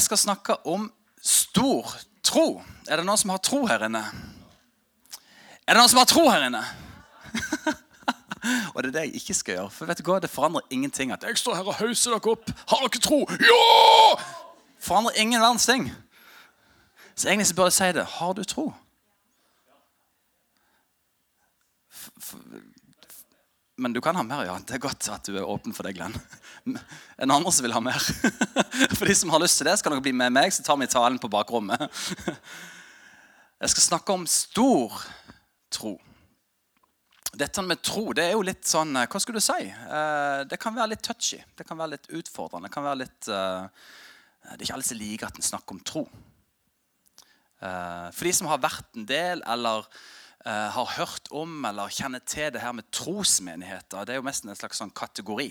Jeg skal snakke om stor tro. Er det noen som har tro her inne? Er det noen som har tro her inne? og det er det jeg ikke skal gjøre. For vet du hva, det forandrer ingenting at jeg står her og hauser dere opp. Har dere tro? Ja! Forandrer ingen verdens ting. Så egentlig så bør jeg si det. Har du tro? F men du kan ha mer, ja. Det er godt at du er åpen for det, Glenn. En annen som vil ha mer. For de som har lyst til det, skal dere bli med meg, så tar vi talen på bakrommet. Jeg skal snakke om stor tro. Dette med tro det er jo litt sånn Hva skulle du si? Eh, det kan være litt touchy. Det kan være litt utfordrende. Det kan være litt eh, Det er ikke alle som liker at en snakker om tro. Eh, for de som har vært en del, eller har hørt om eller kjenner til det her med trosmenigheter, det er jo mest en slags sånn kategori.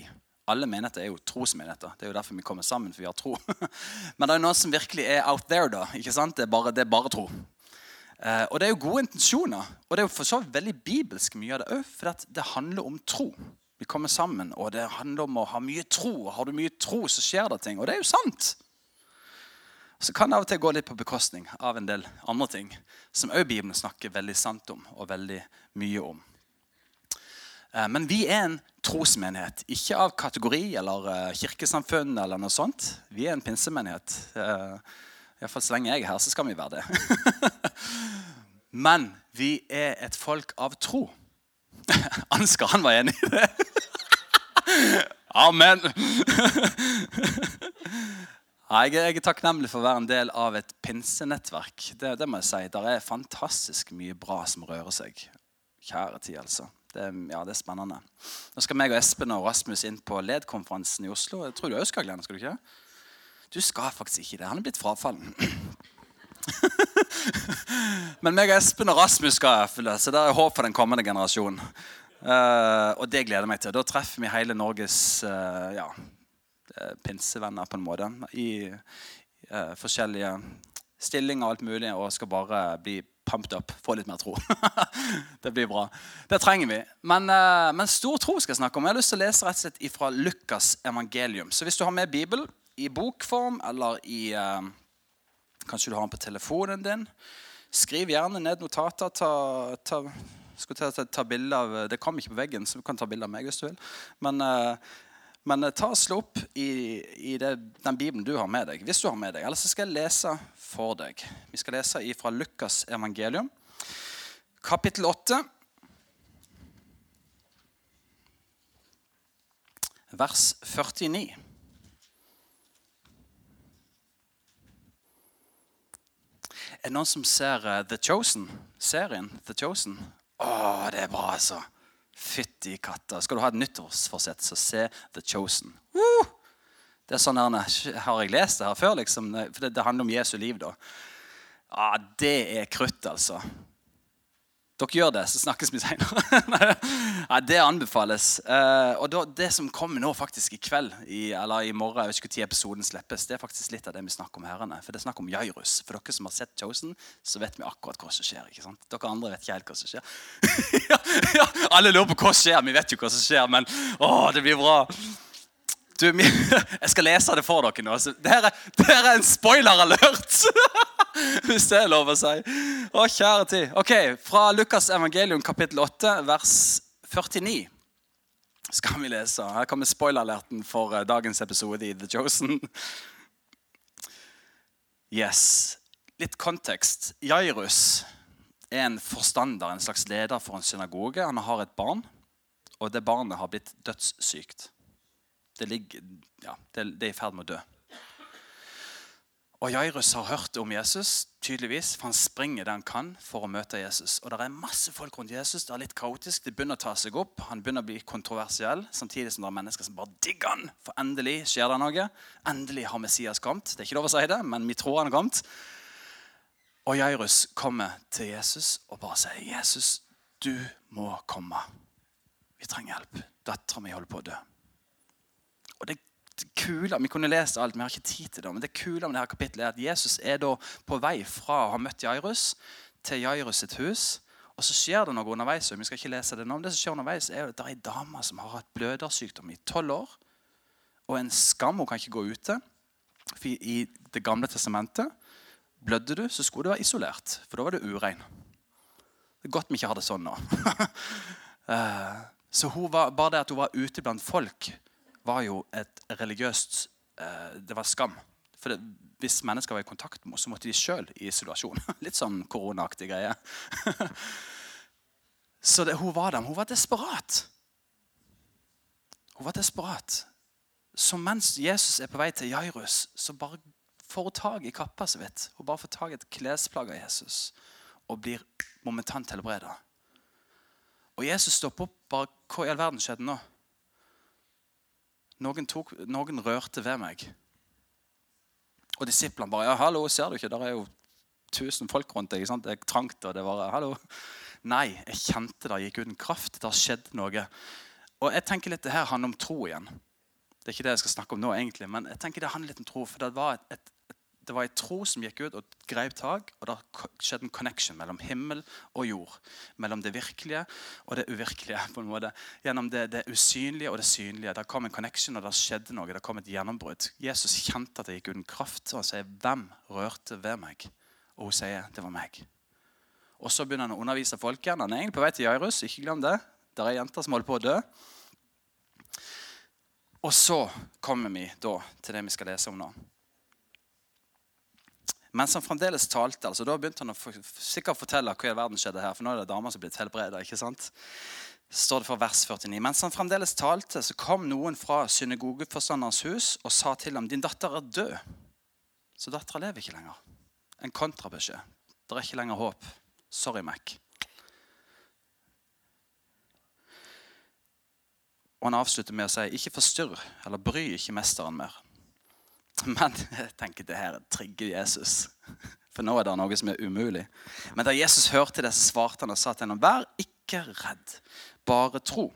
Alle menigheter er jo trosmenigheter. Det er jo derfor vi kommer sammen, for vi har tro. Men det er noen som virkelig er out there, da. ikke sant? Det er bare, det er bare tro. Eh, og det er jo gode intensjoner. Og det er jo for så vidt veldig bibelsk mye av det òg, for det handler om tro. Vi kommer sammen, og det handler om å ha mye tro. Og har du mye tro, så skjer det ting. Og det er jo sant. Så kan det av og til gå litt på bekostning av en del andre ting som òg Bibelen snakker veldig sant om og veldig mye om. Eh, men vi er en trosmenighet, ikke av kategori eller eh, kirkesamfunn. eller noe sånt. Vi er en pinsemenighet. Iallfall så lenge jeg er her, så skal vi være det. Men vi er et folk av tro. Ansgar han var enig i det. Amen. Jeg er, takknemlig for å være en del av et pinsenettverk. Det, det må jeg si. Der er fantastisk mye bra som rører seg. Kjære tid, altså. Det, ja, det er spennende. Nå skal meg og Espen og Rasmus inn på LED-konferansen i Oslo. Jeg tror du òg skal, Glenn? Skal du ikke? Du skal faktisk ikke det. Han er blitt frafallen. Men meg og Espen og Rasmus skal følge, så det er håp for den kommende generasjonen. Uh, og det gleder jeg meg til. Da treffer vi hele Norges uh, ja, eh, pinsevenner på en måte. I uh, forskjellige stillinger og alt mulig, og skal bare bli pumped up. Få litt mer tro. det blir bra. Det trenger vi. Men, men, stor tro skal jeg snakke om. Jeg har lyst til å lese rett og slett fra Lukas evangelium. Så hvis du har med Bibel, i bokform eller i uh, Kanskje du har den på telefonen din. Skriv gjerne ned notater. Ta, ta, ta, ta, ta bilde av Det kom ikke på veggen, så du kan ta bilde av meg hvis du vil. Men, uh, men uh, ta og slå opp i, i det, den bibelen du har med deg. Hvis du har med deg. Eller så skal jeg lese for deg. Vi skal lese fra Lukas evangelium, kapittel 8. Vers 49. Er det noen som ser uh, The Chosen? Serien The Chosen? Å, det er bra, altså. Fytti katta. Skal du ha et nyttårsforsett, så se The Chosen. Woo! Det er sånn her, Har jeg lest det her før? liksom? For det, det handler om Jesu liv, da. Ja, det er krutt, altså. Dere gjør det, så snakkes vi senere. ja, det anbefales. Uh, og Det som kommer nå faktisk i kveld, eller i morgen, jeg vet ikke når episoden slippes, det er faktisk litt av det vi snakker om herrene. For det er snakk om Jairus. For dere som har sett Chosen, så vet vi akkurat hva som skjer. ikke sant? Dere andre vet ikke helt hva som skjer. ja, Alle lurer på hva som skjer. Vi vet jo hva som skjer, men å, det blir bra. Du, jeg skal lese det for dere nå. Dette er, er en spoiler-alert! Hvis det er lov å si. Å, kjære tid. Ok, Fra Lukas evangelium kapittel 8, vers 49 skal vi lese. Her kommer spoiler-alerten for eh, dagens episode i The Chosen. Yes. Litt kontekst. Jairus er en forstander, en slags leder for en synagoge. Han har et barn, og det barnet har blitt dødssykt. Det, ligger, ja, det, det er i ferd med å dø. Og Jairus har hørt om Jesus, tydeligvis, for han springer det han kan for å møte Jesus. Og Det er masse folk rundt Jesus. Det er litt kaotisk. Det begynner å ta seg opp. Han begynner å bli kontroversiell, samtidig som det er mennesker som bare digger han. For endelig skjer det noe. Endelig har Messias kommet. Det er ikke lov å si det, men vi tror han har kommet. Og Jairus kommer til Jesus og bare sier, 'Jesus, du må komme. Vi trenger hjelp. Dattera mi holder på å dø.' Og det kule, Vi kunne lest alt, vi har ikke tid til det. Men det kule med dette kapittelet er at Jesus er da på vei fra å ha møtt Jairus til Jairus sitt hus. Og så skjer det noe underveis. vi skal ikke lese Det nå, men det som skjer underveis er at det er ei dame som har hatt blødersykdom i tolv år. og en skam. Hun kan ikke gå ute. For I Det gamle testamentet blødde du, så skulle du være isolert. For da var du urein. Det er godt vi ikke har det sånn nå. så så var, bare det at hun var ute blant folk, var jo et religiøst eh, Det var skam. For det, hvis mennesker var i kontakt med oss, så måtte de sjøl i isolasjon. Litt sånn koronaaktig greie. så det, hun var der. Hun var desperat. Hun var desperat. Så mens Jesus er på vei til Jairus, så bare får hun tak i kappa så vidt. Hun bare får tak i et klesplagg av Jesus og blir momentant helbreda. Og Jesus stopper opp. bare, Hva i all verden skjedde nå? Noen, tok, noen rørte ved meg. Og disiplene bare ja, 'Hallo, ser du ikke? Der er jo tusen folk rundt deg.' Det er trangt, og det var hallo. Nei, jeg kjente det gikk uten kraft. Det skjedde noe. Og jeg tenker litt, Det her handler om tro igjen. Det er ikke det jeg skal snakke om nå, egentlig, men jeg tenker det handler litt om tro. For det var et, et, det var en tro som gikk ut og greip tak. Og det skjedde en connection mellom himmel og jord. Mellom det virkelige og det uvirkelige. på en måte. Gjennom det, det usynlige og det synlige. Der kom en connection, og det skjedde noe. Det kom et gjennombrudd. Jesus kjente at det gikk uten kraft. Og han sier, 'Hvem rørte ved meg?' Og hun sier, 'Det var meg'. Og Så begynner han å undervise folk igjen. Han er egentlig på vei til Jairus. Ikke glem det. Der er jenter som holder på å dø. Og så kommer vi da til det vi skal lese om nå. Mens han fremdeles talte, altså da begynte han å for, sikkert fortelle hva i verden skjedde her. For nå er det damer som er blitt helbreda. ikke sant? står det for vers 49. Mens han fremdeles talte, så kom noen fra synagogeforstanderens hus og sa til ham, 'Din datter er død.' Så dattera lever ikke lenger. En kontrabeskjed. Det er ikke lenger håp. Sorry, Mac. Og han avslutter med å si, 'Ikke forstyrr eller bry ikke mesteren mer.' Men jeg tenker det her trigger Jesus. For nå er det noe som er umulig. Men da Jesus hørte det, svarte han og sa til henne, 'Vær ikke redd, bare tro.'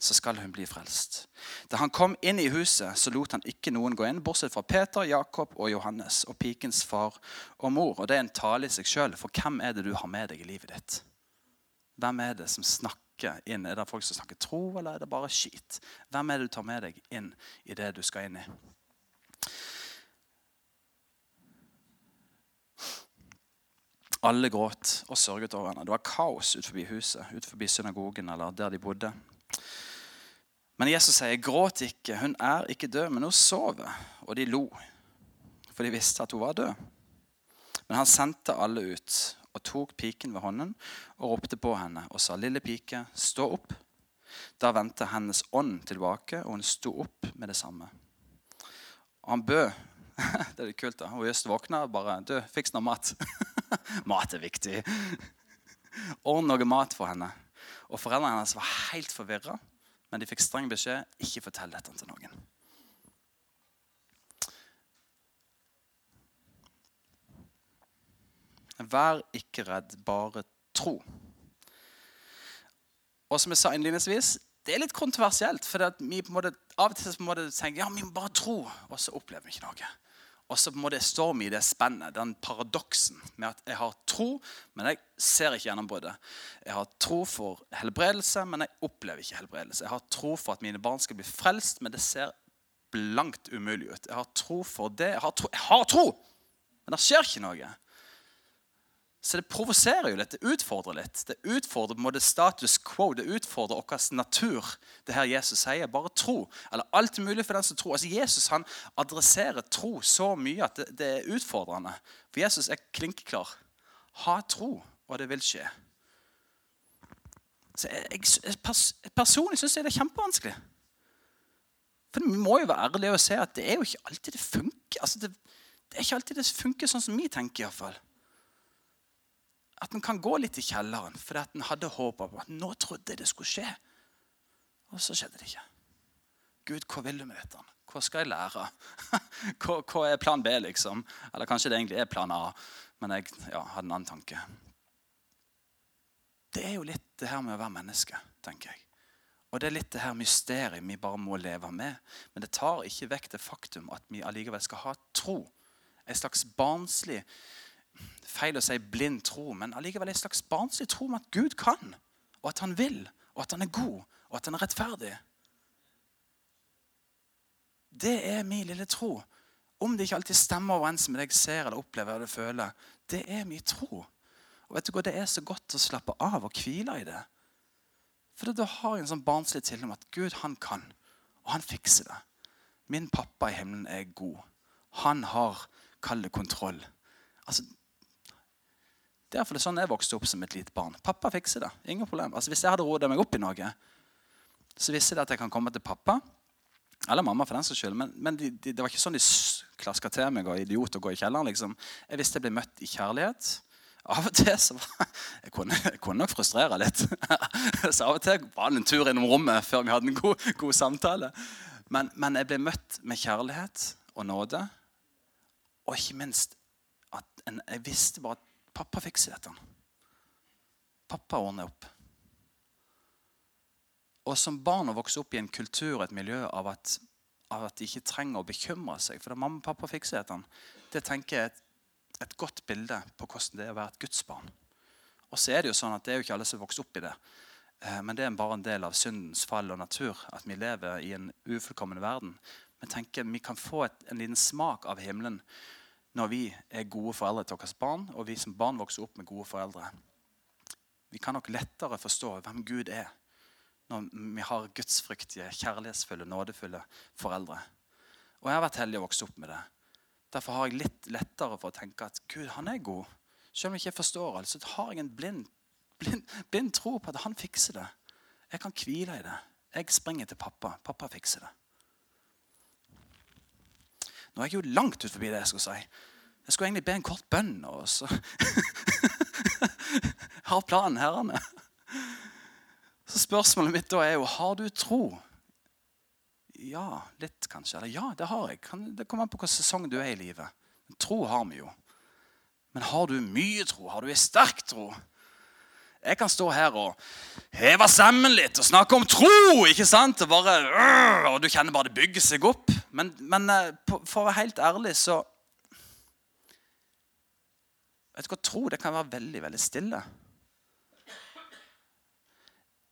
Så skal hun bli frelst. Da han kom inn i huset, så lot han ikke noen gå inn, bortsett fra Peter, Jakob og Johannes og pikens far og mor. Og det er en tale i seg sjøl, for hvem er det du har med deg i livet ditt? Hvem er det som snakker? inn? Er det folk som snakker tro, eller er det bare skit? Hvem er det du tar med deg inn i det du skal inn i? Alle gråt og sørget over henne. Det var kaos ut forbi huset, ut forbi synagogen eller der de bodde. Men Jesus sier, 'Gråt ikke, hun er ikke død, men hun sover.' Og de lo, for de visste at hun var død. Men han sendte alle ut og tok piken ved hånden og ropte på henne og sa, 'Lille pike, stå opp.' Da vendte hennes ånd tilbake, og hun sto opp med det samme. Og han bød Det er litt kult. da. Og just våkna bare 'Du, fiks noe mat.' mat er viktig. Ordn noe mat for henne. Og Foreldrene hennes var helt forvirra, men de fikk streng beskjed ikke fortell dette til noen. Vær ikke redd, bare tro. Og som jeg sa innledningsvis, det er litt kontroversielt. For vi på en måte, av og til på en måte tenker ja, vi må bare tro, og så opplever vi ikke noe. Og så på en måte står vi i det spennet, den paradoksen med at jeg har tro, men jeg ser ikke gjennombruddet. Jeg har tro for helbredelse, men jeg opplever ikke helbredelse. Jeg har tro for at mine barn skal bli frelst, men det ser blankt umulig ut. Jeg har tro for det. Jeg har tro, jeg har tro men det skjer ikke noe. Så det provoserer jo litt. Det utfordrer litt. Det utfordrer på en måte status quo. Det utfordrer vår natur, det her Jesus sier. Bare tro. Eller alt er mulig for den som tror. Altså Jesus han adresserer tro så mye at det, det er utfordrende. For Jesus er klinkeklar. Ha tro, og det vil skje. Så jeg, jeg, pers, Personlig syns jeg det er kjempevanskelig. For Vi må jo være ærlige og se at det er jo ikke alltid det funker. Altså det, det er ikke alltid det funker sånn som vi tenker. i hvert fall at en kan gå litt i kjelleren fordi at en hadde håp om at nå trodde jeg det skulle skje. Og så skjedde det ikke. Gud, hva vil du med dette? Hva skal jeg lære? Hva, hva er plan B, liksom? Eller kanskje det egentlig er plan A, men jeg ja, hadde en annen tanke. Det er jo litt det her med å være menneske, tenker jeg. Og det er litt det her mysteriet vi bare må leve med. Men det tar ikke vekk det faktum at vi allikevel skal ha tro. En slags barnslig feil å si blind tro, men allikevel en slags barnslig tro om at Gud kan, og at han vil, og at han er god, og at han er rettferdig. Det er min lille tro. Om det ikke alltid stemmer overens med det jeg ser eller opplever eller føler, det er min tro. Og vet du hva, Det er så godt å slappe av og hvile i det. For da har jeg en sånn barnslig om at Gud, han kan, og han fikser det. Min pappa i himmelen er god. Han har, kall det, kontroll. Altså, det er iallfall sånn jeg vokste opp som et lite barn. Pappa fikser det. Ingen problem. Altså, hvis jeg hadde roet meg opp i noe, så visste jeg at jeg kan komme til pappa. Eller mamma, for den saks skyld. Men, men de, de, det var ikke sånn de klaska til meg og idiot og gå i kjelleren. liksom. Jeg visste jeg ble møtt i kjærlighet. Av og til så var, jeg, kunne, jeg kunne nok frustrere litt. Så av og til var det en tur innom rommet før vi hadde en god, god samtale. Men, men, jeg ble møtt med kjærlighet og nåde. Og ikke minst at en, jeg visste bare at pappa fikser dette. Pappa ordner opp. Og som barn å vokse opp i en kultur og et miljø av at, av at de ikke trenger å bekymre seg for det mamma og pappa fikser dette, det tenker jeg er et, et godt bilde på hvordan det er å være et gudsbarn. Og så er det jo sånn at det er jo ikke alle som vokser opp i det. Eh, men det er bare en del av syndens fall og natur at vi lever i en ufullkommen verden. Men tenker vi kan få et, en liten smak av himmelen når vi er gode foreldre til våre barn, og vi som barn vokser opp med gode foreldre. Vi kan nok lettere forstå hvem Gud er når vi har gudsfryktige, kjærlighetsfulle, nådefulle foreldre. Og jeg har vært heldig å vokse opp med det. Derfor har jeg litt lettere for å tenke at Gud, han er god. Selv om jeg ikke forstår alt, så har jeg en blind blind, blind tro på at han fikser det. Jeg kan hvile i det. Jeg springer til pappa. Pappa fikser det. Nå er jeg jo langt ut forbi det jeg skulle si. Jeg skulle egentlig be en kort bønn. og så har planen herrene. Så spørsmålet mitt da er jo har du tro. Ja, litt kanskje. Eller ja, det har jeg. Det kommer an på hvilken sesong du er i livet. Men tro har vi jo. Men har du mye tro? Har du en sterk tro? Jeg kan stå her og heve sammen litt og snakke om tro. ikke sant? Og, bare, og du kjenner bare det bygger seg opp. Men, men eh, for å være helt ærlig, så Vet du hva, Tro det kan være veldig, veldig stille.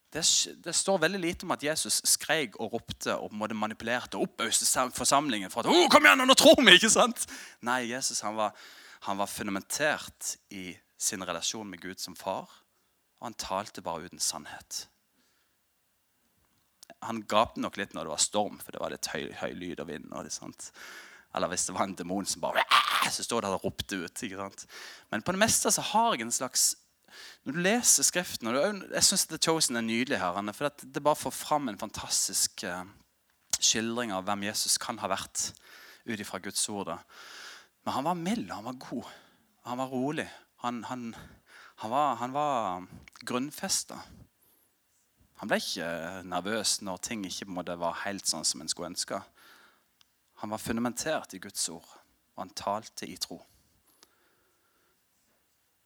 Det, det, står veldig lite om at Jesus skreik og ropte og manipulerte og oppauste forsamlingen for at oh, kom igjen, nå tror vi, ikke sant? Nei, Jesus han var, han var fundamentert i sin relasjon med Gud som far og han talte bare uten sannhet. Han gapte nok litt når det var storm, for det var litt høy, høy lyd og vind. og det? Eller hvis det var en demon som bare så står det og ropte ut. ikke sant? Men på det meste så har jeg en slags Når du leser Skriften og du, Jeg syns The Chosen er nydelig her. For det bare får fram en fantastisk uh, skildring av hvem Jesus kan ha vært ut ifra Guds ord. Men han var mild, han var god, han var rolig. Han, han, han var, han var grunnfesta. Han ble ikke nervøs når ting ikke var helt sånn som en skulle ønske. Han var fundamentert i Guds ord, og han talte i tro.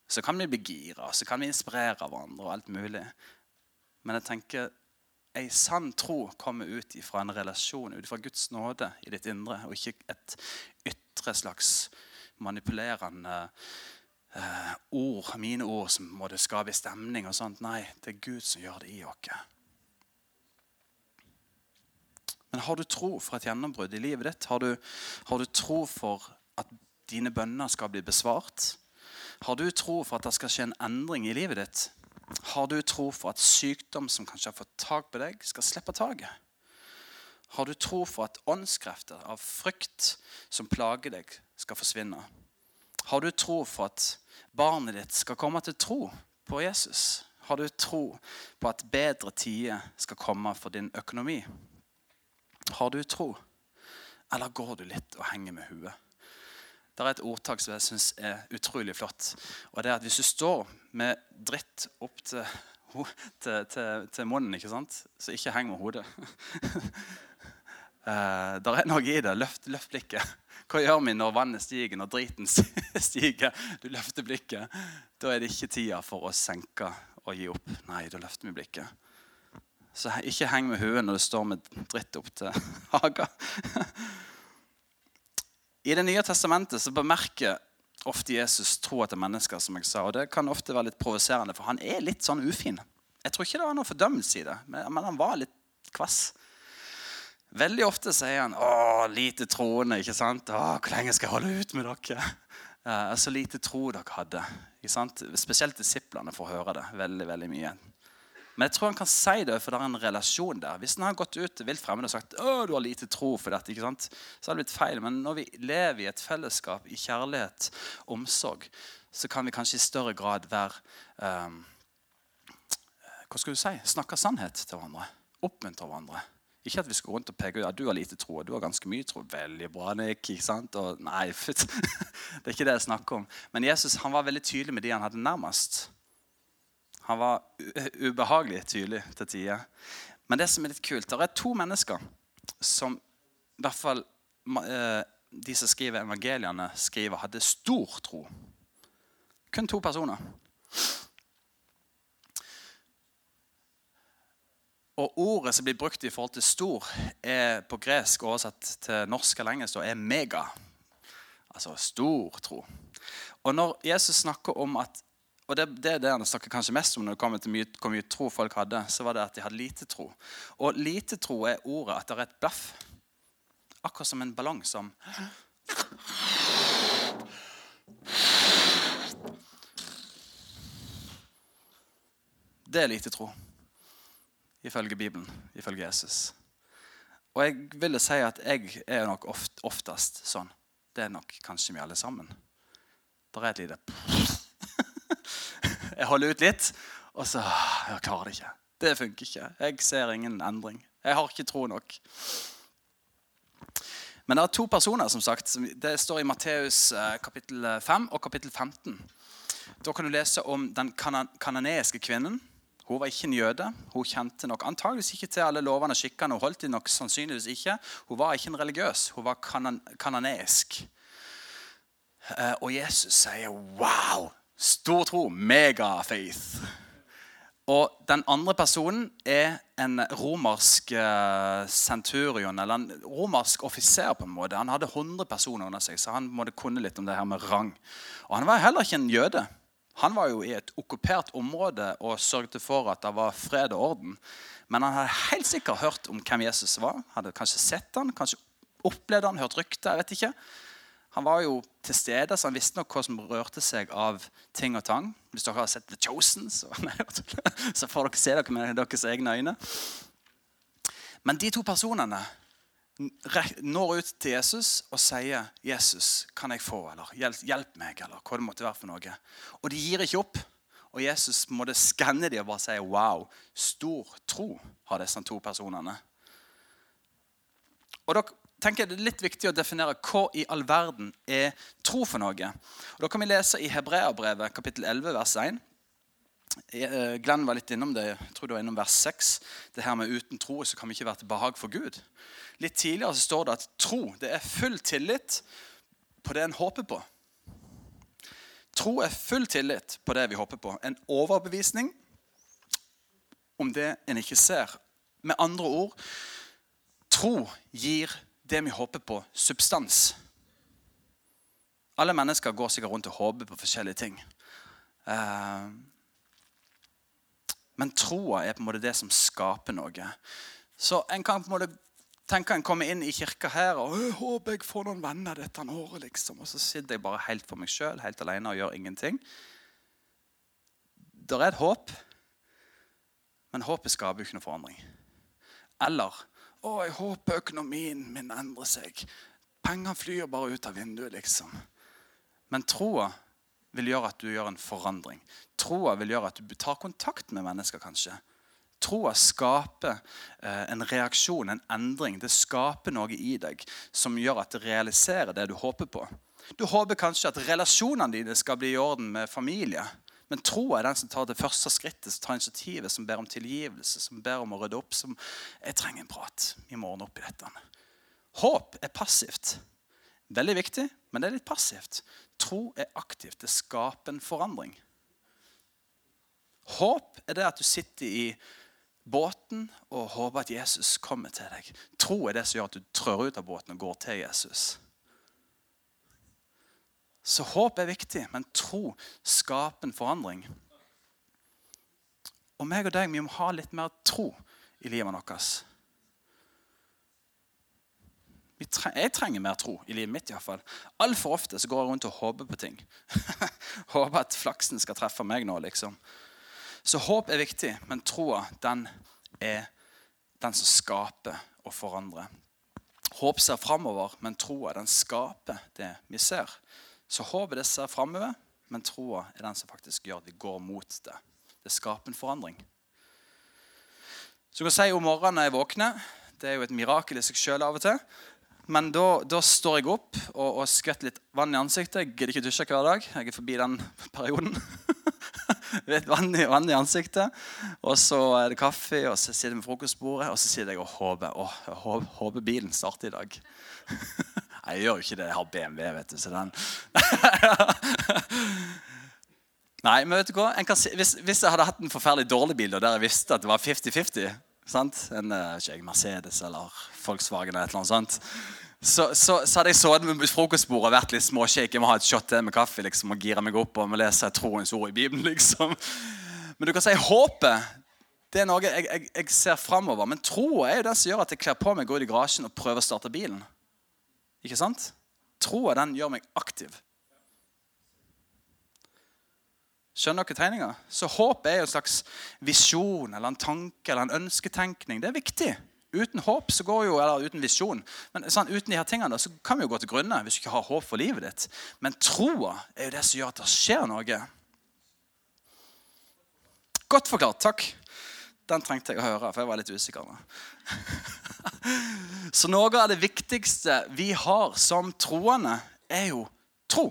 Så kan vi bli gira, så kan vi inspirere hverandre og alt mulig. Men jeg tenker ei sann tro kommer ut fra en relasjon, ut fra Guds nåde i ditt indre, og ikke et ytre slags manipulerende eh, ord, mine ord som måtte skape stemning. og sånt. Nei, det er Gud som gjør det i oss. Men har du tro for et gjennombrudd i livet ditt? Har du, har du tro for at dine bønner skal bli besvart? Har du tro for at det skal skje en endring i livet ditt? Har du tro for at sykdom som kanskje har fått tak på deg, skal slippe taket? Har du tro for at åndskrefter av frykt som plager deg, skal forsvinne? Har du tro for at barnet ditt skal komme til tro på Jesus? Har du tro på at bedre tider skal komme for din økonomi? Har du tro, eller går du litt og henger med huet? Det er et ordtak som jeg syns er utrolig flott. og det er at Hvis du står med dritt opp til, til, til, til munnen, ikke sant? så ikke heng med hodet. Uh, det er noe i det. Løft, løft, blikket. Hva gjør vi når vannet stiger, når driten stiger? Du løfter blikket. Da er det ikke tida for å senke og gi opp. Nei, da løfter vi blikket. Så ikke heng med huet når du står med dritt opp til haga. I Det nye testamentet så bemerker ofte Jesus tro til mennesker. som jeg sa, og Det kan ofte være litt provoserende, for han er litt sånn ufin. Jeg tror ikke det var noe fordømmelse i det, men han var litt kvass. Veldig ofte sier han 'Å, lite troende'. ikke sant? 'Å, hvor lenge skal jeg holde ut med dere?' Eh, så lite tro dere hadde. ikke sant? Spesielt disiplene får høre det veldig veldig mye. Men jeg tror han kan si det, for det er en relasjon der. Hvis han har gått ut vilt fremmede og sagt å, du har lite tro for dette, ikke sant? så har det blitt feil. Men når vi lever i et fellesskap i kjærlighet, omsorg, så kan vi kanskje i større grad være um, Hva skal du si? Snakke sannhet til hverandre. Oppmuntre hverandre. Ikke at vi skal gå rundt og peke ut at du har lite tro og du har ganske mye tro. Veldig bra, Nick. ikke sant? Og, nei, det er ikke det jeg snakker om. Men Jesus han var veldig tydelig med de han hadde nærmest. Han var ubehagelig tydelig til tider. Men det som er litt kult, det er to mennesker som i hvert fall eh, de som skriver evangeliene, skriver hadde stor tro. Kun to personer. Og ordet som blir brukt i forhold til stor, er på gresk oversatt til norsk eller engelsk er mega. Altså stor tro. Og når Jesus snakker om at og det, det er det han snakker kanskje mest om når det kommer til mye, hvor mye tro folk hadde, så var det at de hadde lite tro. Og lite tro er ordet at det er et blaff. Akkurat som en ballong som Det er lite tro, ifølge Bibelen, ifølge Jesus. Og jeg ville si at jeg er nok oft, oftest sånn. Det er nok kanskje vi alle sammen. Der er et lite Jeg holder ut litt, og så Jeg klarer det ikke. Det funker ikke. Jeg ser ingen endring. Jeg har ikke tro nok. Men det er to personer, som sagt. Det står i Matteus eh, kapittel 5 og kapittel 15. Da kan du lese om den kananeiske kvinnen hun var ikke en jøde. Hun kjente nok antageligvis ikke til alle lovene og skikkene. Hun holdt de nok sannsynligvis ikke. Hun var ikke en religiøs. Hun var kanan kananeisk. Eh, og Jesus sier 'wow'. Stor tro. Mega-faith. Og den andre personen er en romersk eh, centurion, eller en romersk offiser. på en måte. Han hadde 100 personer under seg, så han måtte kunne litt om det her med rang. Og Han var heller ikke en jøde. Han var jo i et okkupert område og sørget for at det var fred og orden. Men han hadde helt sikkert hørt om hvem Jesus var. Hadde kanskje sett han, kanskje opplevd han, hørt rykter. jeg vet ikke. Han var jo til stede, så han visste nok hva som rørte seg av ting og tang. Hvis dere har sett The Chosen, så, så får dere se dere med deres egne øyne. Men de to personene når ut til Jesus og sier 'Jesus, kan jeg få?' eller 'Hjelp, meg', eller hva det måtte være for noe. Og de gir ikke opp. Og Jesus måtte skanne dem og bare si 'Wow, stor tro har disse to personene'. Og da tenker jeg Det er litt viktig å definere hva i all verden er tro for noe. Og Da kan vi lese i Hebreabrevet kapittel 11 vers 1. Eh, Glenn var litt innom det, jeg tror det var innom vers 6. Det her med uten tro så kan vi ikke være til behag for Gud. Litt tidligere så står det at tro det er full tillit på det en håper på. Tro er full tillit på det vi håper på. En overbevisning om det en ikke ser. Med andre ord tro gir det vi håper på, substans. Alle mennesker går sikkert rundt og håper på forskjellige ting. Eh, men troa er på en måte det som skaper noe. Så en kan på en måte tenke en kommer inn i kirka her og håper jeg får noen venner dette året. liksom. Og så sitter jeg bare helt for meg sjøl, helt alene og gjør ingenting. Det er et håp, men håpet skaper jo ikke noe forandring. Eller å, jeg håper økonomien min endrer seg. Pengene flyr bare ut av vinduet, liksom. Men troa vil gjøre at du gjør en forandring. Troa vil gjøre at du tar kontakt med mennesker, kanskje. Troa skaper eh, en reaksjon, en endring. Det skaper noe i deg som gjør at det realiserer det du håper på. Du håper kanskje at relasjonene dine skal bli i orden med familie. Men troa er den som tar det første skrittet, som tar initiativet, som ber om tilgivelse, som ber om å rydde opp. som Jeg trenger en prat. Vi må ordne opp i dette. Håp er passivt. Veldig viktig, men det er litt passivt. Tro er aktivt. Det skaper en forandring. Håp er det at du sitter i båten og håper at Jesus kommer til deg. Tro er det som gjør at du trør ut av båten og går til Jesus. Så håp er viktig, men tro skaper en forandring. Og meg og deg vi må ha litt mer tro i livet vårt. Tre jeg trenger mer tro i livet mitt. i hvert fall. Altfor ofte så går jeg rundt og håper på ting. håper at flaksen skal treffe meg nå, liksom. Så håp er viktig, men troa, den er den som skaper og forandrer. Håp ser framover, men troa den skaper det vi ser. Så håpet det ser framover, men troa er den som faktisk gjør at vi går mot det. Det skaper en forandring. Så jeg kan si om morgenen når jeg våkner Det er jo et mirakel i seg sjøl av og til. Men da, da, står jeg opp og, og skvetter litt vann i ansiktet. Jeg gidder ikke dusje hver dag. Jeg er forbi den perioden. Litt vann i, vann i, ansiktet. Og så er det kaffe, og så sitter jeg ved frokostbordet og så sitter jeg og håper. Å, jeg håper, bilen starter i dag. Jeg gjør jo ikke det. Jeg har BMW, vet du. Så den Nei, men vet du hva? Si, hvis, hvis, jeg hadde hatt en forferdelig dårlig bil og der jeg visste at det var 50-50 sant? En eh, ikke, Mercedes eller Volkswagen eller et eller annet sånt. Så, så, så hadde jeg sittet med frokostbordet og vært litt småshake. Jeg må ha et shot til med kaffe liksom, og gire meg opp og lese troens ord i Bibelen. liksom. Men du kan si håpet. Det er noe jeg, jeg, jeg ser framover. Men troa er jo den som gjør at jeg kler på meg, går ut i garasjen og prøver å starte bilen. Ikke sant? Troa gjør meg aktiv. Skjønner dere tegninga? Så håp er jo en slags visjon eller en tanke eller en ønsketenkning. Det er viktig. Uten håp så går jo, eller uten visjon, men sånn, uten de her tingene så kan vi jo gå til grunne hvis du ikke har håp for livet ditt. Men troa er jo det som gjør at det skjer noe. Godt forklart. Takk. Den trengte jeg å høre, for jeg var litt usikker. så noe av det viktigste vi har som troende, er jo tro.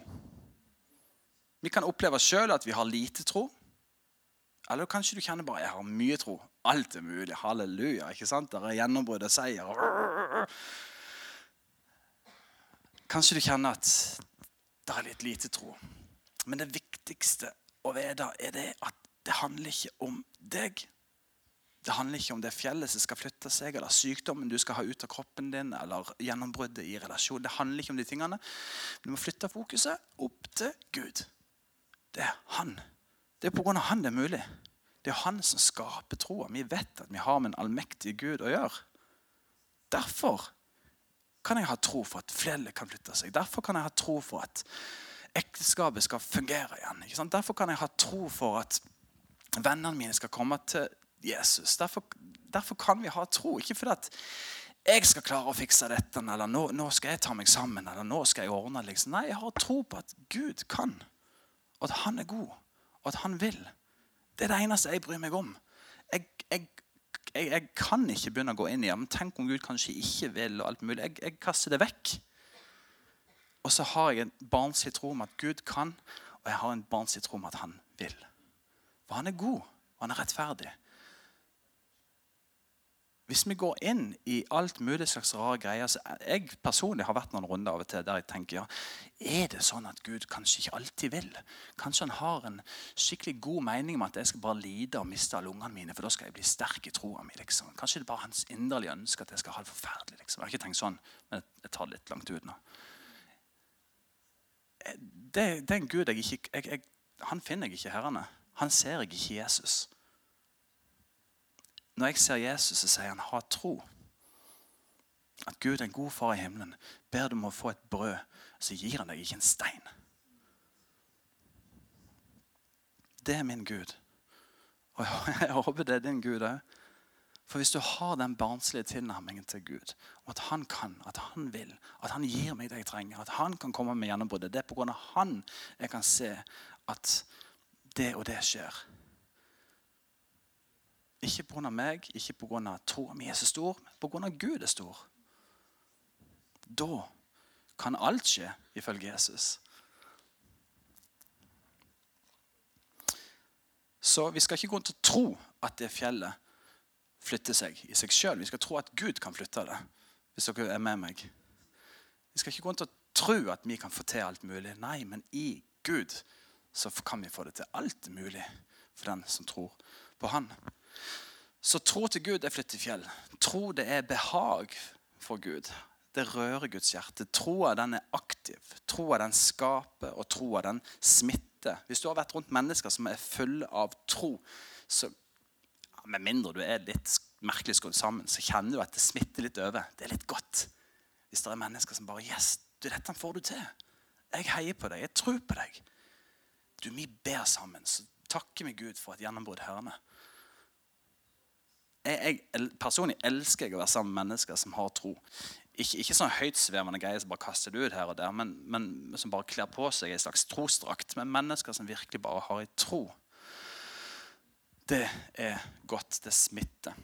Vi kan oppleve sjøl at vi har lite tro. Eller kanskje du kjenner bare jeg har mye tro. Alt er mulig. Halleluja. ikke sant? Der er gjennombrudd og seier. Kanskje du kjenner at det er litt lite tro. Men det viktigste å vite er det at det handler ikke om deg. Det handler ikke om det fjellet som skal flytte seg, eller sykdommen du skal ha ut av kroppen din, eller gjennombruddet i relasjon. Det handler ikke om de tingene. Du må flytte fokuset opp til Gud. Det er han. Det er av han det er mulig. Det er han som skaper troa. Vi vet at vi har med en allmektig Gud å gjøre. Derfor kan jeg ha tro for at fjellet kan flytte seg. Derfor kan jeg ha tro for at ekteskapet skal fungere igjen. Derfor kan jeg ha tro for at vennene mine skal komme til Jesus. Derfor, derfor kan vi ha tro. Ikke fordi at jeg skal klare å fikse dette, eller nå, nå, skal jeg ta meg sammen, eller nå skal jeg ordne liksom. Nei, jeg har tro på at Gud kan og at han er god, og at han vil. Det er det eneste jeg bryr meg om. Jeg, jeg, jeg, jeg kan ikke begynne å gå inn i men Tenk om Gud kanskje ikke vil. og alt mulig. Jeg, kaster det vekk. Og så har jeg en barnslig tro om at Gud kan, og jeg har en barnslig tro om at han vil. For han er god, og han er rettferdig. Hvis vi går inn i alt mulig slags rare greier så Jeg personlig har vært noen runder av og til der jeg tenker ja, er det sånn at Gud kanskje ikke alltid vil? Kanskje han har en skikkelig god mening om at jeg skal bare lide og miste alle ungene mine, for da skal jeg bli sterk i troa mi. Liksom. Kanskje det er bare hans inderlige ønske at jeg skal ha det forferdelig. Liksom. Jeg har ikke tenkt sånn, men jeg tar det litt langt ut nå. Eh, det, det er en Gud jeg ikke jeg, jeg, Han finner jeg ikke herrene. Han ser jeg ikke Jesus. Når jeg ser Jesus, så sier han 'ha tro'. At Gud en god far i himmelen. Ber du om å få et brød, så gir han deg ikke en stein. Det er min Gud. Og jeg håper det er din Gud òg. For hvis du har den barnslige tilnærmingen til Gud, om at han kan, at han vil, at han gir meg det jeg trenger, at han kan komme med gjennombruddet Det er pga. han jeg kan se at det og det skjer. Ikke pga. meg, ikke pga. troa mi er så stor, men pga. Gud er stor. Da kan alt skje, ifølge Jesus. Så vi skal ikke gå rundt og tro at det fjellet flytter seg i seg sjøl. Vi skal tro at Gud kan flytte det. hvis dere er med meg. Vi skal ikke gå rundt og tro at vi kan få til alt mulig. Nei, men i Gud så kan vi få det til. Alt mulig for den som tror på Han. Så tro til Gud er flytte fjell. Tro det er behag for Gud. Det rører Guds hjerte. Troa den er aktiv. Troa den skaper, og troa den smitter. Hvis du har vært rundt mennesker som er fulle av tro, så med mindre du er litt merkelig skrudd sammen, så kjenner du at det smitter litt over. Det er litt godt. Hvis det er mennesker som bare Yes, du, dette får du til. Jeg heier på deg. Jeg tror på deg. Du, Vi ber sammen. Så takker vi Gud for et gjennombrudd hørende. Jeg, jeg, personlig elsker jeg å være sammen med mennesker som har tro. Ikke, ikke sånn høytsvevende greier som bare kaster det ut her og der, men, men som bare kler på seg en slags trosdrakt. Men mennesker som virkelig bare har en tro. Det er godt. Det smitter.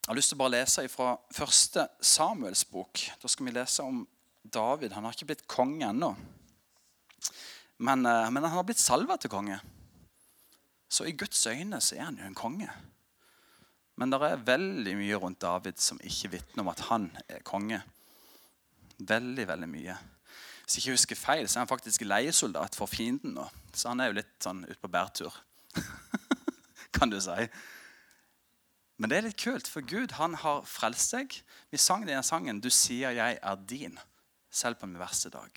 Jeg har lyst til å bare lese fra første Samuels bok. Da skal vi lese om David. Han har ikke blitt konge ennå. Men, eh, men han har blitt salva til konge. Så i Guds øyne så er han jo en konge. Men det er veldig mye rundt David som ikke vitner om at han er konge. Veldig, veldig mye. Hvis jeg ikke husker feil, så er han faktisk leiesoldat for fienden nå. Så han er jo litt sånn ute på bærtur. kan du si. Men det er litt kult, for Gud han har frelst deg. Vi sang den sangen 'Du sier jeg er din', selv på min verste dag.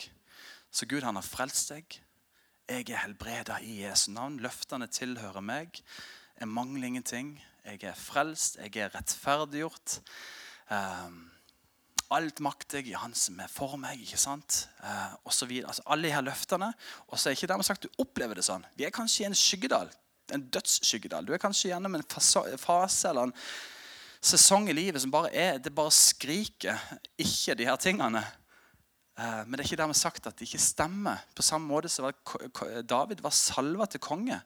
Så Gud han har frelst deg. Jeg er helbreda i Jesu navn. Løftene tilhører meg. Jeg mangler ingenting. Jeg er frelst. Jeg er rettferdiggjort. Um, alt makter jeg i Han som er for meg. ikke sant? Uh, og så videre. Altså, alle de her løftene. Og så er ikke dermed sagt du opplever det sånn. Vi er kanskje i en skyggedal. En dødsskyggedal. Du er kanskje gjennom en fase eller en sesong i livet som bare er Det bare skriker ikke de her tingene. Uh, men det er ikke dermed sagt at det ikke stemmer. På samme måte som David var salva til konge.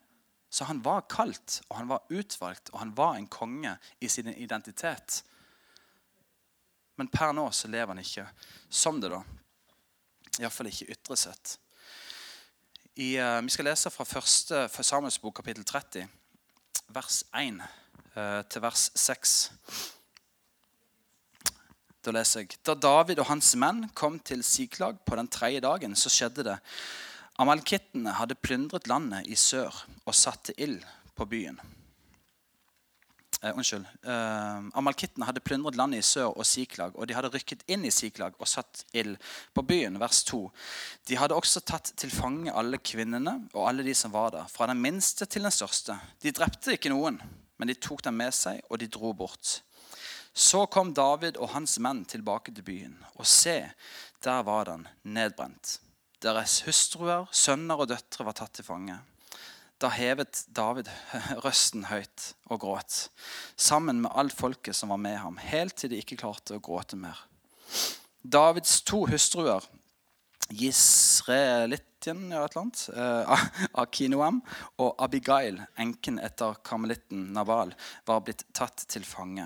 Så han var kalt, og han var utvalgt, og han var en konge i sin identitet. Men per nå så lever han ikke som det, da. Iallfall ikke ytre sett. I, uh, vi skal lese fra første for Samuels bok, kapittel 30, vers 1 uh, eh, til vers 6. Da leser jeg. Da David og hans menn kom til Siklag på den tredje dagen, så skjedde det Amalkittene hadde plyndret landet i sør og satte ild på byen. Eh, unnskyld. Eh, Amalkittene hadde plyndret landet i sør og Siklag, og de hadde rykket inn i Siklag og satt ild på byen. Vers 2. De hadde også tatt til fange alle kvinnene og alle de som var der, fra den minste til den største. De drepte ikke noen, men de tok dem med seg, og de dro bort. Så kom David og hans menn tilbake til byen, og se, der var den nedbrent. Deres hustruer, sønner og døtre var tatt til fange. Da hevet David røsten høyt og gråt, sammen med alt folket som var med ham, helt til de ikke klarte å gråte mer. Davids to hustruer, Gisreelitjen eh, Akinoam og Abigail, enken etter karmelitten Naval, var blitt tatt til fange.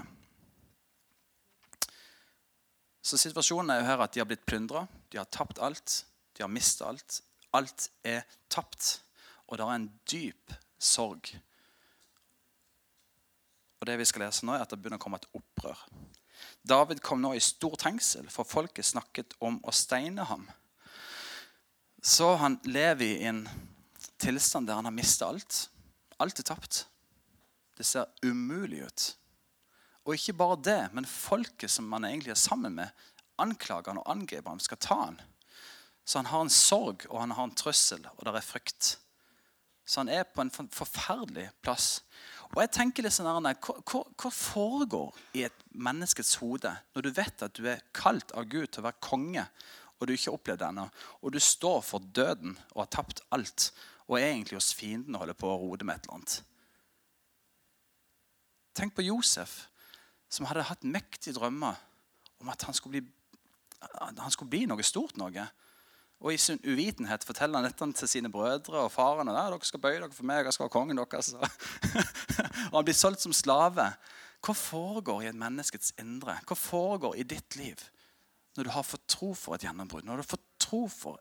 Så situasjonen er jo her at de har blitt plyndra, de har tapt alt. De har mistet alt. Alt er tapt. Og det er en dyp sorg. Og det vi skal lese nå er at Det begynner å komme et opprør. David kom nå i stor trengsel, for folket snakket om å steine ham. Så han lever i en tilstand der han har mistet alt. Alt er tapt. Det ser umulig ut. Og ikke bare det, men folket som han egentlig er sammen med, anklager han og angriper ham, skal ta han. Så han har en sorg, og han har en trøssel, og det er frykt. Så han er på en forferdelig plass. Og jeg tenker litt sånn Arne, hva, hva, foregår i et menneskets hode når du vet at du er kalt av Gud til å være konge, og du ikke har opplevd det ennå, og du står for døden og har tapt alt, og er egentlig hos fienden og holder på å rode med et eller annet? Tenk på Josef, som hadde hatt mektige drømmer om at han skulle bli, han skulle bli noe stort. noe. Og i sin uvitenhet forteller han dette til sine brødre og faren. Og, dere skal bøye dere for meg, jeg skal ha kongen deres. og han blir solgt som slave. Hva foregår i et menneskets indre? Hva foregår i ditt liv når du har fått tro for et gjennombrudd? Når du har fått tro for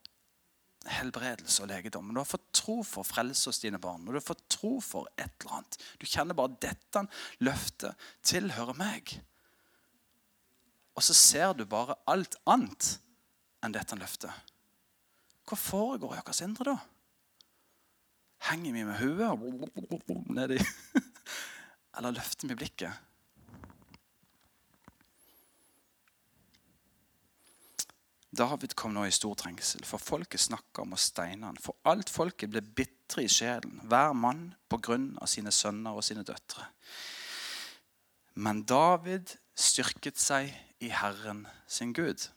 helbredelse og legedom? Når du har fått tro for frelse hos dine barn? Når du har fått tro for et eller annet? Du kjenner bare dette løftet tilhører meg. Og så ser du bare alt annet enn dette løftet. Hva foregår i deres indre da? Henger vi med hodet nedi Eller løfter vi blikket? David kom nå i stor trengsel, for folket snakka om å steine han. For alt folket ble bitre i sjelen, hver mann på grunn av sine sønner og sine døtre. Men David styrket seg i Herren sin Gud.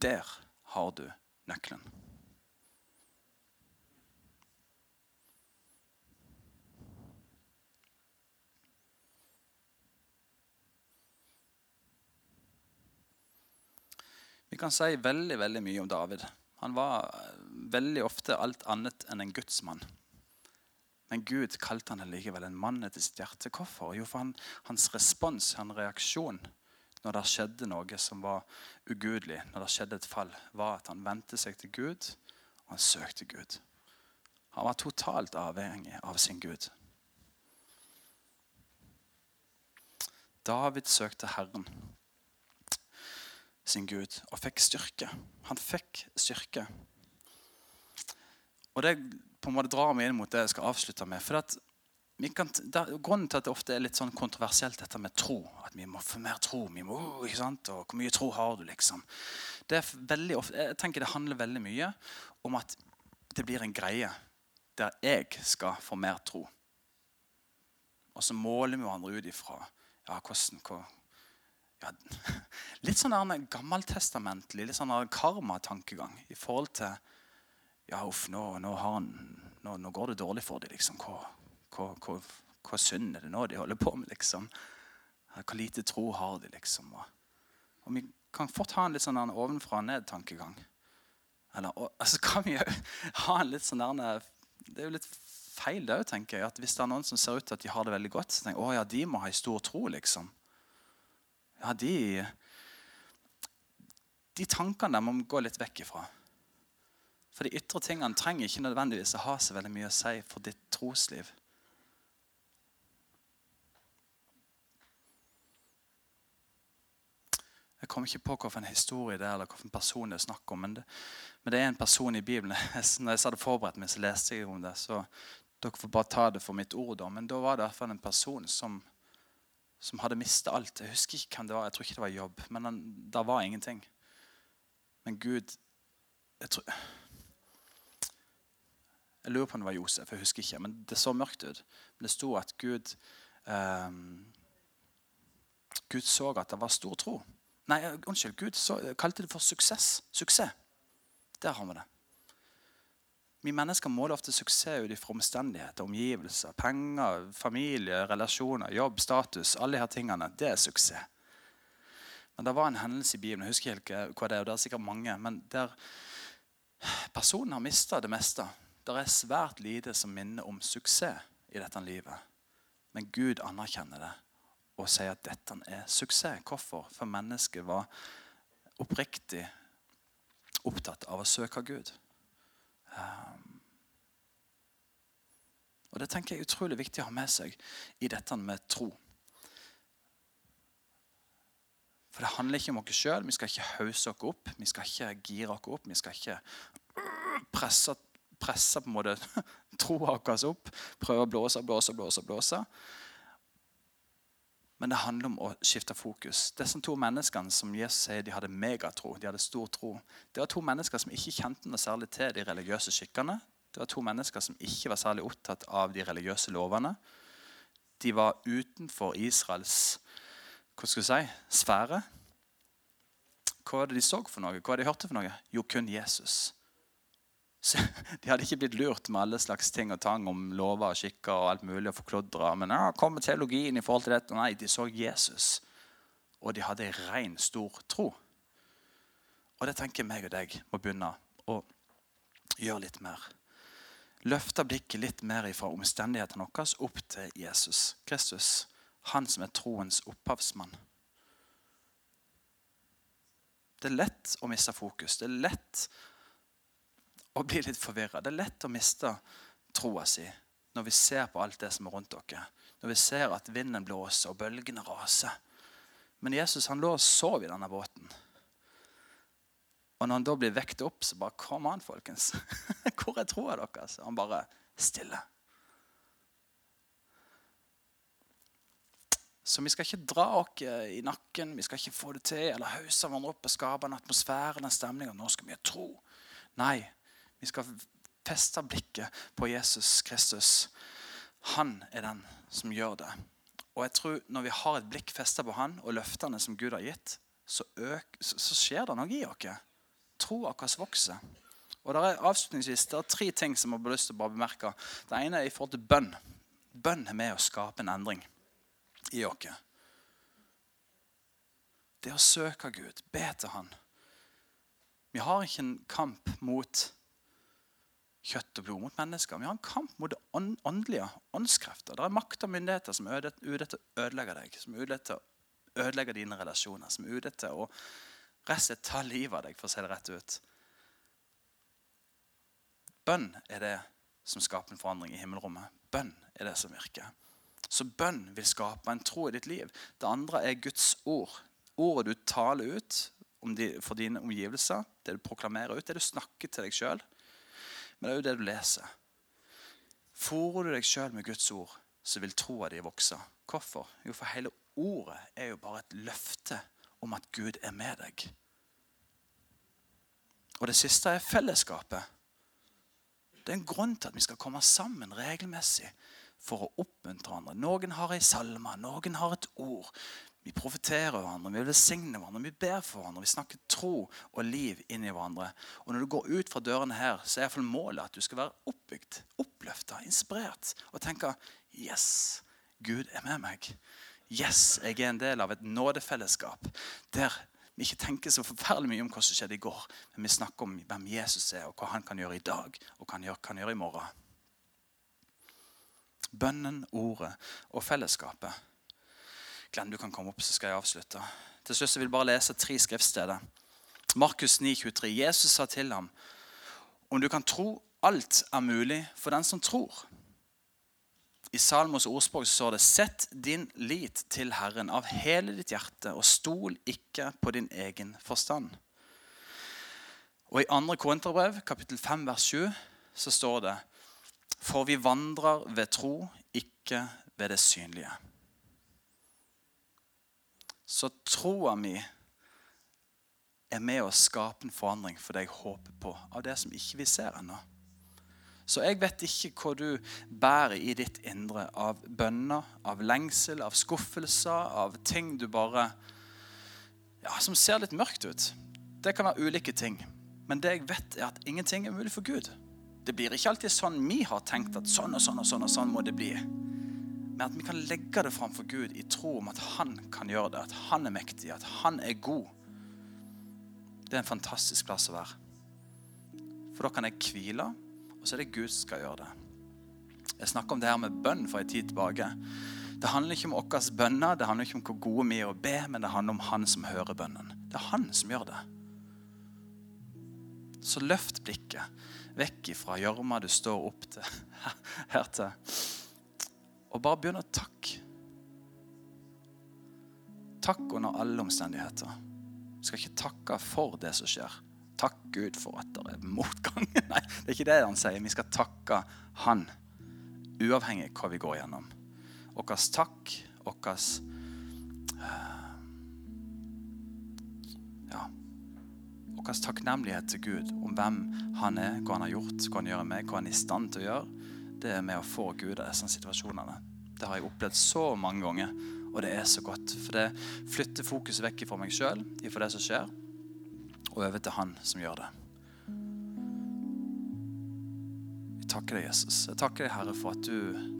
Der har du nøkkelen. Vi kan si veldig veldig mye om David. Han var veldig ofte alt annet enn en gudsmann. Men Gud kalte han likevel en mann etter sitt hjerte. Hvorfor? Jo, for han, hans respons, hans reaksjon når det skjedde noe som var ugudelig, når det skjedde et fall, var at han vendte seg til Gud, og han søkte Gud. Han var totalt avhengig av sin Gud. David søkte Herren sin Gud og fikk styrke. Han fikk styrke. Og det på en måte drar meg inn mot det jeg skal avslutte med. for at kan, da, grunnen til at det ofte er litt sånn kontroversielt, dette med tro At vi må få mer tro. vi må, ikke sant? Og hvor mye tro har du, liksom? Det er veldig ofte, jeg tenker det handler veldig mye om at det blir en greie der jeg skal få mer tro. Og så måler vi hverandre ut ifra ja, hvordan, hva, ja, litt sånn gammeltestamentlig, litt sånn karmatankegang i forhold til Ja, uff, nå, nå, han, nå, nå går det dårlig for dem. Liksom. Hva, hva, hva, hva, synd er det nå de holder på med? liksom? Hvor lite tro har de, liksom? Og, og vi kan fort ha en litt sånn ovenfra-ned-tankegang. Eller og, altså, kan vi jo ha en litt sånn der, Det er jo litt feil det òg, tenker jeg. at Hvis det er noen som ser ut til at de har det veldig godt, så tenker jeg, å ja, de må ha en stor tro, liksom ja, de De tankene må vi gå litt vekk ifra. For de ytre tingene trenger ikke nødvendigvis å ha så veldig mye å si for ditt trosliv. Jeg kommer ikke på hvilken historie det er, eller hvilken person det er snakk om. Men det, men det, er en person i Bibelen. Når jeg hadde forberedt meg, så leste jeg om det. Så dere får bare ta det for mitt ord. Da. Men da var det i hvert fall en person som som hadde mista alt. Jeg husker ikke hvem det var. Jeg tror ikke det var jobb. Men han, det var ingenting. Men Gud jeg, tror, jeg lurer på om det var Josef. Jeg husker ikke. Men det så mørkt ut. Men det sto at Gud eh, Gud så at det var stor tro. Nei, unnskyld. Gud så, kalte det for suksess. Suksess. Der har vi det. Vi mennesker måler ofte suksess ut fra omstendigheter, omgivelser, penger, familie, relasjoner, jobb, status. Alle disse tingene. Det er suksess. Men det var en hendelse i Bibelen, jeg husker ikke hva det er, og det er sikkert mange, men der personen har mista det meste. Det er svært lite som minner om suksess i dette livet. Men Gud anerkjenner det og sier at dette er suksess. Hvorfor? For mennesket var oppriktig opptatt av å søke Gud. Um, og Det tenker jeg er utrolig viktig å ha med seg i dette med tro. For det handler ikke om oss sjøl. Vi skal ikke hause oss opp. Vi skal ikke gire oss opp. Vi skal ikke presse, presse på en måte troa vår opp. Prøve å blåse, blåse, blåse. blåse. Men det handler om å skifte fokus. Disse to menneskene som Jesus sier de hadde megatro, de hadde stor tro, det var to mennesker som ikke kjente noe særlig til de religiøse skikkene. Det var to mennesker som ikke var særlig opptatt av de religiøse lovene. De var utenfor Israels hva skal jeg si, sfære. Hva var det de så for noe? Hva var det de hørte for noe? Jo, kun Jesus. De hadde ikke blitt lurt med alle slags ting og tang om lover og skikker og alt mulig og forkludra. Men ja, kom med teologien i forhold til dette. Nei, de så Jesus. Og de hadde en ren, stor tro. Og det tenker meg og deg må begynne å gjøre litt mer. Løfte blikket litt mer fra omstendighetene våre opp til Jesus Kristus. Han som er troens opphavsmann. Det er lett å miste fokus. Det er lett og blir litt forvirra. Det er lett å miste troa si når vi ser på alt det som er rundt dere. Når vi ser at vinden blåser og bølgene raser. Men Jesus han lå og sov i denne båten. Og når han da blir vekt opp, så bare Kom an, folkens. Hvor er troa deres? Han bare stille. Så vi skal ikke dra oss i nakken, vi skal ikke få det til eller hause hverandre opp og skape en atmosfære en stemning. Nå skal vi tro. Nei, vi skal feste blikket på Jesus Kristus. Han er den som gjør det. Og jeg tror Når vi har et blikk festa på han og løftene som Gud har gitt, så, øk, så, skjer det noe i oss. troa vår vokser. Og det er avslutningsvis det er tre ting som jeg har lyst til å bare bemerke. Det ene er i forhold til bønn. Bønn er med å skape en endring i oss. Det å søke Gud, be til Han. Vi har ikke en kamp mot kjøtt og blod, mot mennesker. Vi har en kamp mot det åndelige, åndskrefter. Det er makt og myndigheter som er ute til å ødelegge deg, som er ute til å ødelegge dine relasjoner, som er ute til å rett ta livet av deg, for å si det rett ut. Bønn er det som skaper en forandring i himmelrommet. Bønn er det som virker. Så bønn vil skape en tro i ditt liv. Det andre er Guds ord. Ordet du taler ut for dine omgivelser, det du proklamerer ut, det du snakker til deg sjøl. Men det er jo det du leser. Fòrer du deg sjøl med Guds ord, så vil troa di vokse. Hvorfor? Jo, for hele ordet er jo bare et løfte om at Gud er med deg. Og det siste er fellesskapet. Det er en grunn til at vi skal komme sammen regelmessig for å oppmuntre hverandre. Noen har ei salme, noen har et ord. Vi profeterer hverandre, vi velsigner hverandre, vi ber for hverandre. Vi snakker tro og liv inn i hverandre. Og når du går ut fra dørene her, så er iallfall målet at du skal være oppbygd, oppløfta, inspirert og tenke Yes, Gud er med meg. Yes, jeg er en del av et nådefellesskap der vi ikke tenker så forferdelig mye om hva som skjedde i går, men vi snakker om hvem Jesus er, og hva han kan gjøre i dag og hva han kan gjøre i morgen. Bønnen, ordet og fellesskapet. Glenn, du kan komme opp, så skal jeg avslutte. Til slutt vil jeg bare lese tre skriftsteder. Markus 9, 23. Jesus sa til ham, om du kan tro, alt er mulig for den som tror. I Salmos ordspråk står det Sett din lit til Herren av hele ditt hjerte, og stol ikke på din egen forstand. Og I 2. Korinterbrev, kapittel 5, vers 7, så står det For vi vandrer ved tro, ikke ved det synlige. Så troa mi er med å skape en forandring for det jeg håper på, av det som ikke vi ser ennå. Så jeg vet ikke hva du bærer i ditt indre av bønner, av lengsel, av skuffelser, av ting du bare ja, Som ser litt mørkt ut. Det kan være ulike ting. Men det jeg vet, er at ingenting er mulig for Gud. Det blir ikke alltid sånn vi har tenkt at sånn og sånn og sånn og sånn må det bli. Men at vi kan legge det framfor Gud i tro om at han kan gjøre det. At han er mektig, at han er god. Det er en fantastisk plass å være. For da kan jeg hvile og så er det Gud som skal gjøre det. Jeg snakker om det her med bønn for en tid tilbake. Det handler ikke om våre bønner, det handler ikke om hvor gode vi er å be, men det handler om han som hører bønnen. Det er han som gjør det. Så løft blikket vekk ifra gjørma du står opp til, her til, og bare begynn å takke. Takk under alle omstendigheter. Du skal ikke takke for det som skjer. Takk Gud for at det er motgang. Nei, det er ikke det han sier. Vi skal takke Han, uavhengig av hva vi går gjennom. Vår takk, vår eh, Ja. Vår takknemlighet til Gud om hvem han er, hva han har gjort, hva han gjør med, hva han er i stand til å gjøre, det er med å få Gud av disse situasjonene. Det har jeg opplevd så mange ganger, og det er så godt. For det flytter fokuset vekk fra meg sjøl, ifra det som skjer og over til Han som gjør det. Jeg takker deg, Jesus. Jeg takker deg, Herre, for at du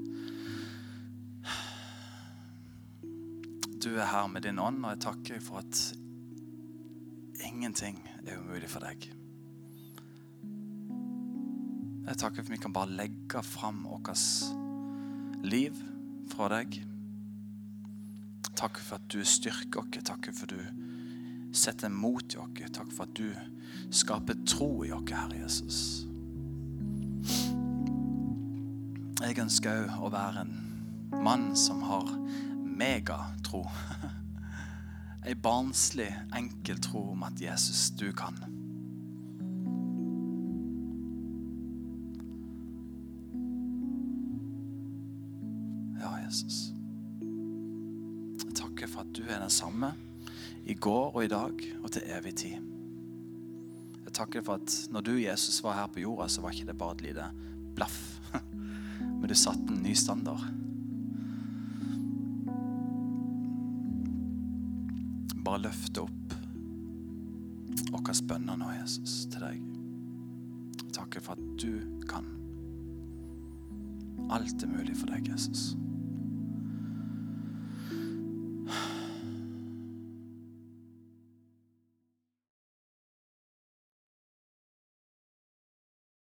Du er her med din ånd, og jeg takker for at ingenting er umulig for deg. Jeg takker for at vi kan bare legge fram vårt liv fra deg. Takk for at du styrker oss. Takk for at du setter mot i oss. Takk for at du skaper tro i oss, Herre Jesus. Jeg ønsker òg å være en mann som har megatro. Ei barnslig, enkel tro om at Jesus, du kan. Samme i går og i dag og til evig tid. Jeg takker for at når du, Jesus, var her på jorda, så var ikke det bare et lite blaff. Men du satte en ny standard. Bare løfte opp våre bønner nå, Jesus, til deg. Jeg takker for at du kan. Alt er mulig for deg, Jesus.